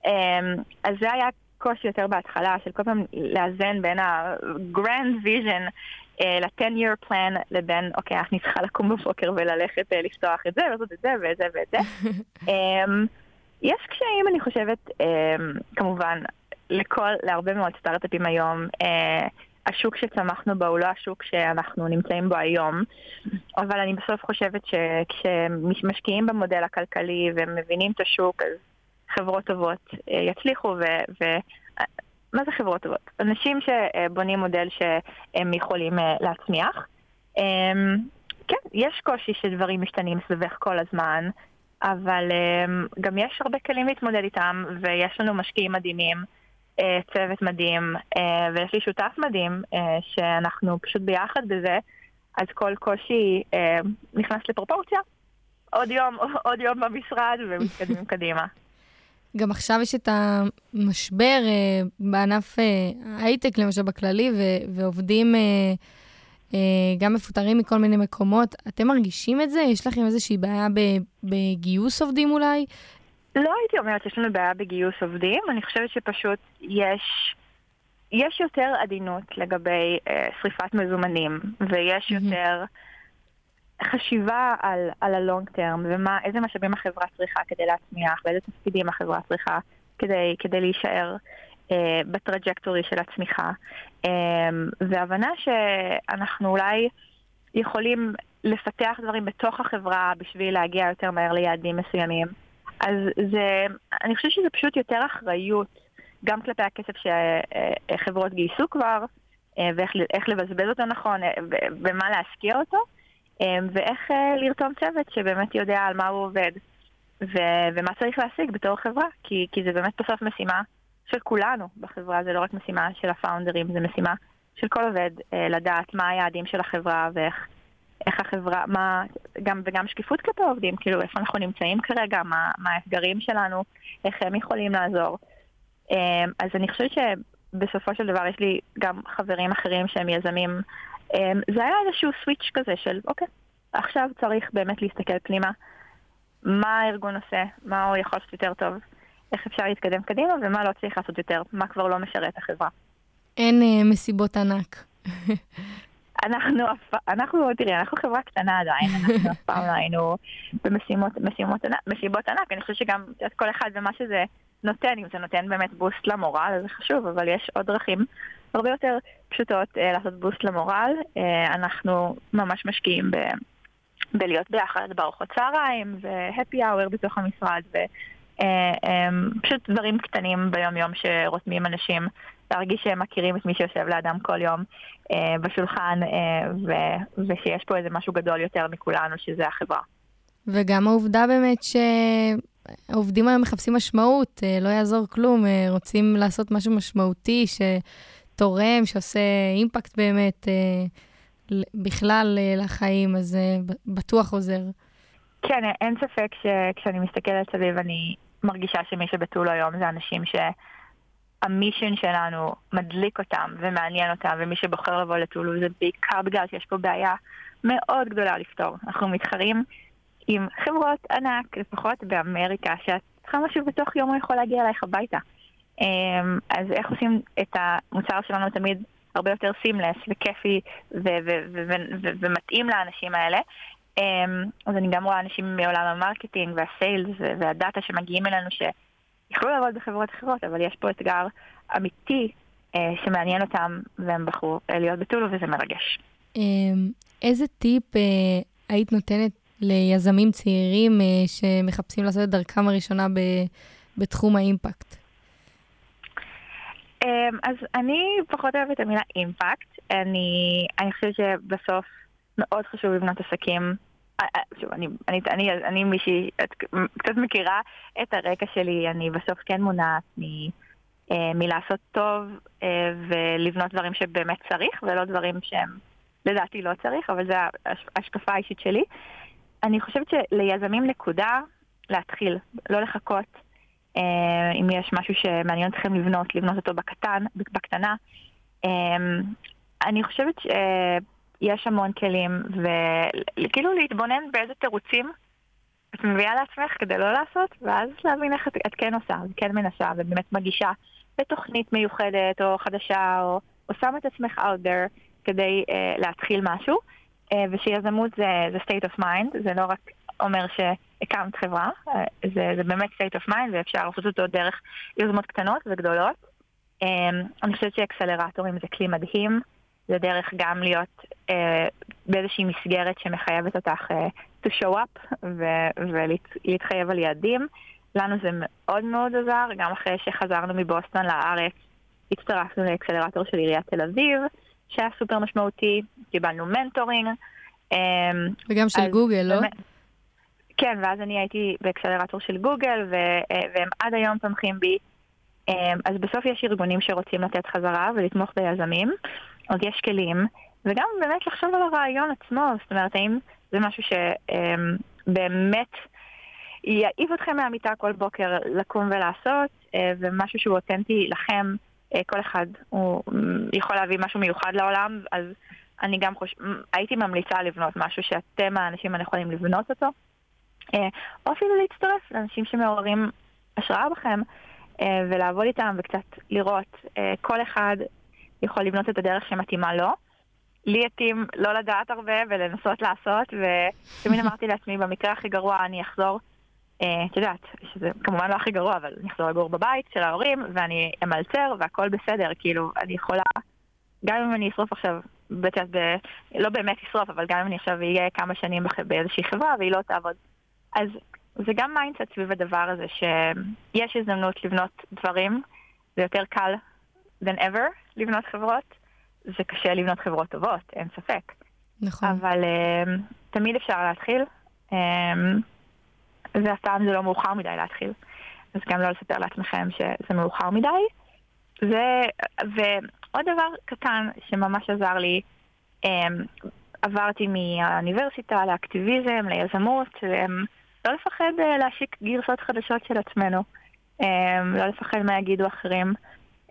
אמ, אז זה היה קושי יותר בהתחלה של כל פעם לאזן בין ה-grand vision ל-10 year plan לבין, אוקיי, אני צריכה לקום בבוקר וללכת לפתוח את זה, לעשות את זה ואת זה ואת זה. יש קשיים, אני חושבת, כמובן, לכל, להרבה מאוד סטארט-אפים היום. השוק שצמחנו בו הוא לא השוק שאנחנו נמצאים בו היום, אבל אני בסוף חושבת שכשמשקיעים במודל הכלכלי ומבינים את השוק, אז חברות טובות אה, יצליחו, ו... ו... מה זה חברות טובות? אנשים שבונים מודל שהם יכולים אה, להצמיח. אמ, כן, יש קושי שדברים משתנים סביבך כל הזמן, אבל גם יש הרבה כלים להתמודד איתם, ויש לנו משקיעים מדהימים. אה, צוות מדהים, אה, ויש לי שותף מדהים, אה, שאנחנו פשוט ביחד בזה, אז כל קושי נכנס לפרופורציה. עוד יום, עוד יום במשרד ומתקדמים קדימה. גם עכשיו יש את המשבר בענף ההייטק, למשל בכללי, ועובדים גם מפוטרים מכל מיני מקומות. אתם מרגישים את זה? יש לכם איזושהי בעיה בגיוס עובדים אולי? לא הייתי אומרת שיש לנו בעיה בגיוס עובדים, אני חושבת שפשוט יש, יש יותר עדינות לגבי אה, שריפת מזומנים, ויש mm-hmm. יותר חשיבה על, על הלונג טרם, ואיזה משאבים החברה צריכה כדי להצמיח, ואיזה תפקידים החברה צריכה כדי, כדי להישאר אה, בטראג'קטורי של הצמיחה. אה, והבנה שאנחנו אולי יכולים לפתח דברים בתוך החברה בשביל להגיע יותר מהר ליעדים מסוימים. אז זה, אני חושבת שזה פשוט יותר אחריות, גם כלפי הכסף שחברות גייסו כבר, אה, ואיך לבזבז אותו נכון, אה, ומה להשקיע אותו, אה, ואיך לרתום צוות שבאמת יודע על מה הוא עובד, ו- ומה צריך להשיג בתור חברה, כי, כי זה באמת בסוף משימה של כולנו בחברה, זה לא רק משימה של הפאונדרים, זה משימה של כל עובד לדעת מה היעדים של החברה ואיך איך החברה, מה, גם, וגם שקיפות כלפי עובדים, כאילו איפה אנחנו נמצאים כרגע, מה, מה האתגרים שלנו, איך הם יכולים לעזור. אמ, אז אני חושבת שבסופו של דבר יש לי גם חברים אחרים שהם יזמים. אמ, זה היה איזשהו סוויץ' כזה של אוקיי, עכשיו צריך באמת להסתכל פנימה, מה הארגון עושה, מה הוא יכול לעשות יותר טוב, איך אפשר להתקדם קדימה ומה לא צריך לעשות יותר, מה כבר לא משרת החברה. אין uh, מסיבות ענק. אנחנו, אנחנו, תראי, אנחנו חברה קטנה עדיין, אנחנו אף פעם לא היינו במשימות, משימות, מסיבות ענק, אני חושבת שגם, את כל אחד ומה שזה נותן, אם זה נותן באמת בוסט למורל, זה חשוב, אבל יש עוד דרכים הרבה יותר פשוטות אה, לעשות בוסט למורל. אה, אנחנו ממש משקיעים ב, בלהיות ביחד בארוחות צהריים והפי אאואר בתוך המשרד, ופשוט אה, דברים קטנים ביום-יום שרותמים אנשים להרגיש שהם מכירים את מי שיושב לידם כל יום אה, בשולחן, אה, ושיש פה איזה משהו גדול יותר מכולנו, שזה החברה. וגם העובדה באמת שהעובדים היום מחפשים משמעות, אה, לא יעזור כלום, אה, רוצים לעשות משהו משמעותי שתורם, שעושה אימפקט באמת אה, בכלל אה, לחיים, אז אה, בטוח עוזר. כן, אין ספק שכשאני מסתכלת סביב אני מרגישה שמי שבתול היום זה אנשים ש... המישן שלנו מדליק אותם ומעניין אותם, ומי שבוחר לבוא לטולו זה בעיקר בגלל שיש פה בעיה מאוד גדולה לפתור. אנחנו מתחרים עם חברות ענק, לפחות באמריקה, שאת צריכה משהו בתוך יום הוא יכול להגיע אלייך הביתה. אמ, אז איך עושים את המוצר שלנו תמיד הרבה יותר סימלס וכיפי ומתאים לאנשים האלה. אמ, אז אני גם רואה אנשים מעולם ה marketing וה sales והדאטה שמגיעים אלינו ש... יכלו לעבוד בחברות אחרות, אבל יש פה אתגר אמיתי אה, שמעניין אותם, והם בחרו אה, להיות בטולו, וזה מרגש. אה, איזה טיפ אה, היית נותנת ליזמים צעירים שמחפשים לעשות את דרכם הראשונה בתחום האימפקט? אה, אז אני פחות אוהבת את המילה אימפקט. אני, אני חושבת שבסוף מאוד חשוב לבנות עסקים אה, אה, שוב, אני, אני, אני, אני מישהי, את קצת מכירה את הרקע שלי, אני בסוף כן מונעת מ, אה, מלעשות טוב ולבנות דברים שבאמת צריך, ולא דברים שהם לדעתי לא צריך, אבל זו ההשקפה האישית שלי. אני חושבת שליזמים נקודה להתחיל, לא לחכות. אם יש משהו שמעניין אתכם לבנות, לבנות אותו בקטן, בקטנה. אני חושבת ש... יש המון כלים, וכאילו להתבונן באיזה תירוצים את מביאה לעצמך כדי לא לעשות, ואז להבין איך את, את כן עושה, וכן מנסה, ובאמת מגישה בתוכנית מיוחדת או חדשה, או, או שם את עצמך out there כדי uh, להתחיל משהו, uh, ושיזמות זה, זה state of mind, זה לא רק אומר שהקמת חברה, uh, זה, זה באמת state of mind ואפשר לעשות אותו דרך יוזמות קטנות וגדולות. אמ, אני חושבת שאקסלרטורים זה כלי מדהים, זה דרך גם להיות אה, באיזושהי מסגרת שמחייבת אותך אה, to show up ולהתחייב על יעדים. לנו זה מאוד מאוד עזר, גם אחרי שחזרנו מבוסטון לארץ, הצטרפנו לאקסלרטור של עיריית תל אביב, שהיה סופר משמעותי, קיבלנו mentoring. אמ, וגם של גוגל, לא? כן, ואז אני הייתי באקסלרטור של גוגל, והם עד היום תומכים בי. אמ, אז בסוף יש ארגונים שרוצים לתת חזרה ולתמוך ביזמים, עוד יש כלים, וגם באמת לחשוב על הרעיון עצמו, זאת אומרת, האם זה משהו שבאמת יעיב אתכם מהמיטה כל בוקר לקום ולעשות, אה, ומשהו שהוא אותנטי לכם, אה, כל אחד הוא יכול להביא משהו מיוחד לעולם, אז אני גם חושב, הייתי ממליצה לבנות משהו שאתם האנשים הנכונים לבנות אותו, אה, או אפילו להצטרף לאנשים שמעוררים השראה בכם, ולעבוד איתם וקצת לראות, כל אחד יכול לבנות את הדרך שמתאימה לו. לי התאים לא לדעת הרבה ולנסות לעשות, ותמיד אמרתי לעצמי, במקרה הכי גרוע אני אחזור, אה, את יודעת, שזה כמובן לא הכי גרוע, אבל אני אחזור לגור בבית של ההורים, ואני אמלצר והכל בסדר, כאילו, אני יכולה, גם אם אני אשרוף עכשיו, בצד, ב, לא באמת אשרוף, אבל גם אם אני עכשיו אהיה כמה שנים באיזושהי חברה והיא לא תעבוד. אז זה גם mindset סביב הדבר הזה, שיש הזדמנות לבנות דברים, זה יותר קל than ever לבנות חברות. זה קשה לבנות חברות טובות, אין ספק. נכון. אבל אה, תמיד אפשר להתחיל, אמ, ואף פעם זה לא מאוחר מדי להתחיל. אז גם לא לספר לעצמכם שזה מאוחר מדי. זה, ועוד דבר קטן שממש עזר לי, um, עברתי מהאוניברסיטה לאקטיביזם, ליזמות, um, לא לפחד uh, להשיק גרסות חדשות של עצמנו, um, לא לפחד מה יגידו אחרים.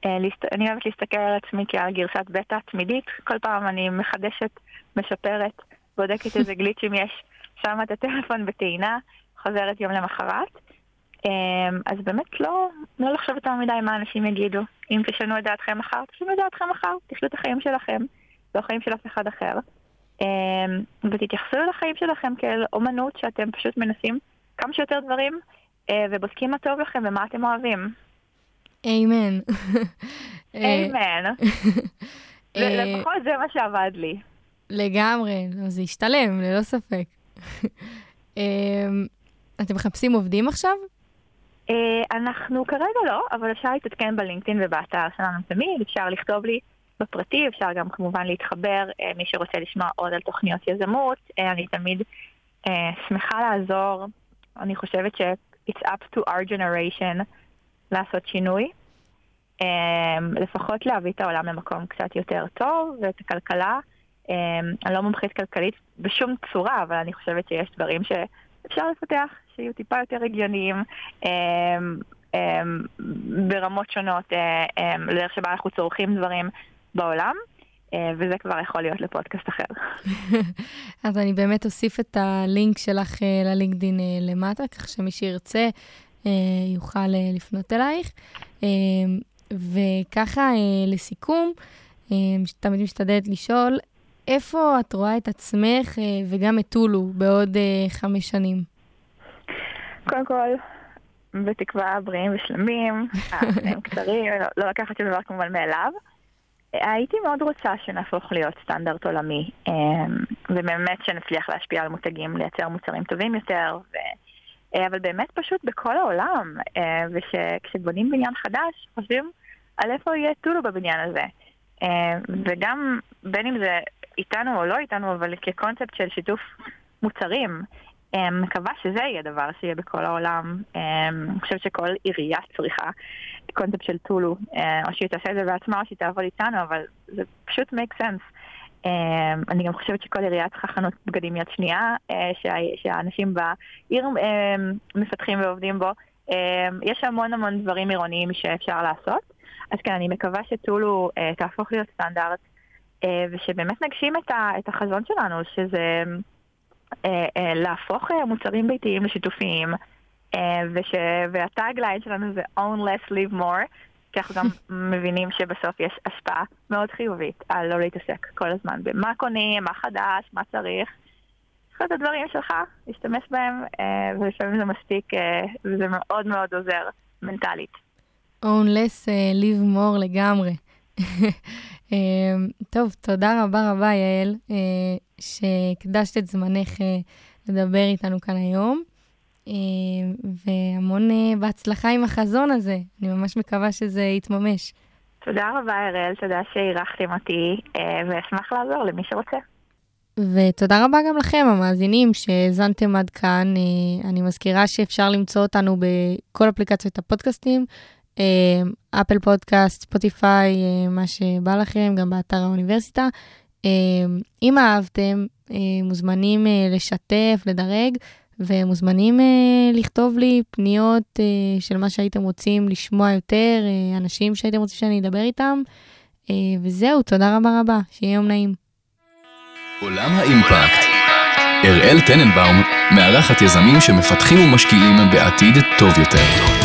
אה, אני אוהבת להסתכל על עצמי כעל גרסת בטא תמידית, כל פעם אני מחדשת, משפרת, בודקת איזה גליצ'ים יש, שמה את הטלפון בטעינה, חוזרת יום למחרת. אמ, אז באמת לא, לא לחשוב יותר מדי מה אנשים יגידו. אם תשנו את דעתכם מחר, תשנו את דעתכם מחר, תחיו את החיים שלכם, לא החיים של אף אחד אחר. אמ, ותתייחסו לחיים שלכם כאל אומנות שאתם פשוט מנסים כמה שיותר דברים אה, ובודקים מה טוב לכם ומה אתם אוהבים. איימן. איימן. אה, לפחות זה מה שעבד לי. לגמרי, לא, זה השתלם, ללא ספק. אמ, אתם מחפשים עובדים עכשיו? אה, אנחנו כרגע לא, אבל אפשר להתעדכן בלינקדאין ובאתר שלנו תמיד, אפשר לכתוב לי בפרטי, אפשר גם כמובן להתחבר, אה, מי שרוצה לשמוע עוד על תוכניות יזמות, אני תמיד שמחה לעזור, אני חושבת ש- it's up to our generation לעשות שינוי. Um, לפחות להביא את העולם למקום קצת יותר טוב ואת הכלכלה. Um, אני לא מומחית כלכלית בשום צורה, אבל אני חושבת שיש דברים שאפשר לפתח, שיהיו טיפה יותר הגיוניים um, ברמות שונות, um, לדרך שבה אנחנו צורכים דברים בעולם. Uh, וזה כבר יכול להיות לפודקאסט אחר. אז אני באמת אוסיף את הלינק שלך uh, ללינקדין למטה, כך שמי שירצה אה, יוכל אה, לפנות אלייך. אה, וככה, לסיכום, תמיד משתדלת לשאול, איפה את רואה את עצמך וגם את טולו בעוד חמש שנים? קודם כל, בתקווה בריאים ושלמים, החיים קצרים, לא, לא לקחת שום דבר כמובן מאליו. הייתי מאוד רוצה שנהפוך להיות סטנדרט עולמי, ובאמת שנצליח להשפיע על מותגים, לייצר מוצרים טובים יותר, אה, אבל באמת פשוט בכל העולם, אה, וכשבונים בניין חדש, חושבים על איפה יהיה טולו בבניין הזה. אה, וגם בין אם זה איתנו או לא איתנו, אבל כקונספט של שיתוף מוצרים, מקווה שזה יהיה דבר שיהיה בכל העולם. אני חושבת שכל עירייה צריכה קונספט של טולו, או שהיא תעשה את זה בעצמה או שהיא תעבוד איתנו, אבל זה פשוט make sense. אמ, אני גם חושבת שכל עירייה צריכה חנות בגדים יד שנייה, אה, שהאנשים בעיר אמ, מפתחים ועובדים בו. אמ, יש המון המון דברים עירוניים שאפשר לעשות. אז כן, אני מקווה שטולו אה, תהפוך להיות סטנדרט, אה, ושבאמת נגשים את החזון שלנו, שזה להפוך מוצרים ביתיים לשיתופיים, והטאגליין שלנו זה own less, live more. כי אנחנו גם מבינים שבסוף יש השפעה מאוד חיובית על לא להתעסק כל הזמן במה קונים, מה חדש, מה צריך. יש את הדברים שלך, להשתמש בהם, אה, ולפעמים זה מספיק, אה, וזה מאוד מאוד עוזר מנטלית. less, uh, live more לגמרי. uh, טוב, תודה רבה רבה, יעל, שהקדשת את זמנך לדבר איתנו כאן היום. Uh, והמון uh, בהצלחה עם החזון הזה. אני ממש מקווה שזה יתממש. תודה רבה, אראל, תודה שאירחתם אותי, uh, ואשמח לעזור למי שרוצה. ותודה רבה גם לכם, המאזינים, שהאזנתם עד כאן. אני מזכירה שאפשר למצוא אותנו בכל אפליקציות הפודקאסטים, אפל פודקאסט, ספוטיפיי, מה שבא לכם, גם באתר האוניברסיטה. אם אהבתם, מוזמנים לשתף, לדרג, ומוזמנים לכתוב לי פניות של מה שהייתם רוצים לשמוע יותר, אנשים שהייתם רוצים שאני אדבר איתם. וזהו, תודה רבה רבה, שיהיה יום נעים. עולם האימפקט. אראל טננבאום מארחת יזמים שמפתחים ומשקיעים בעתיד טוב יותר.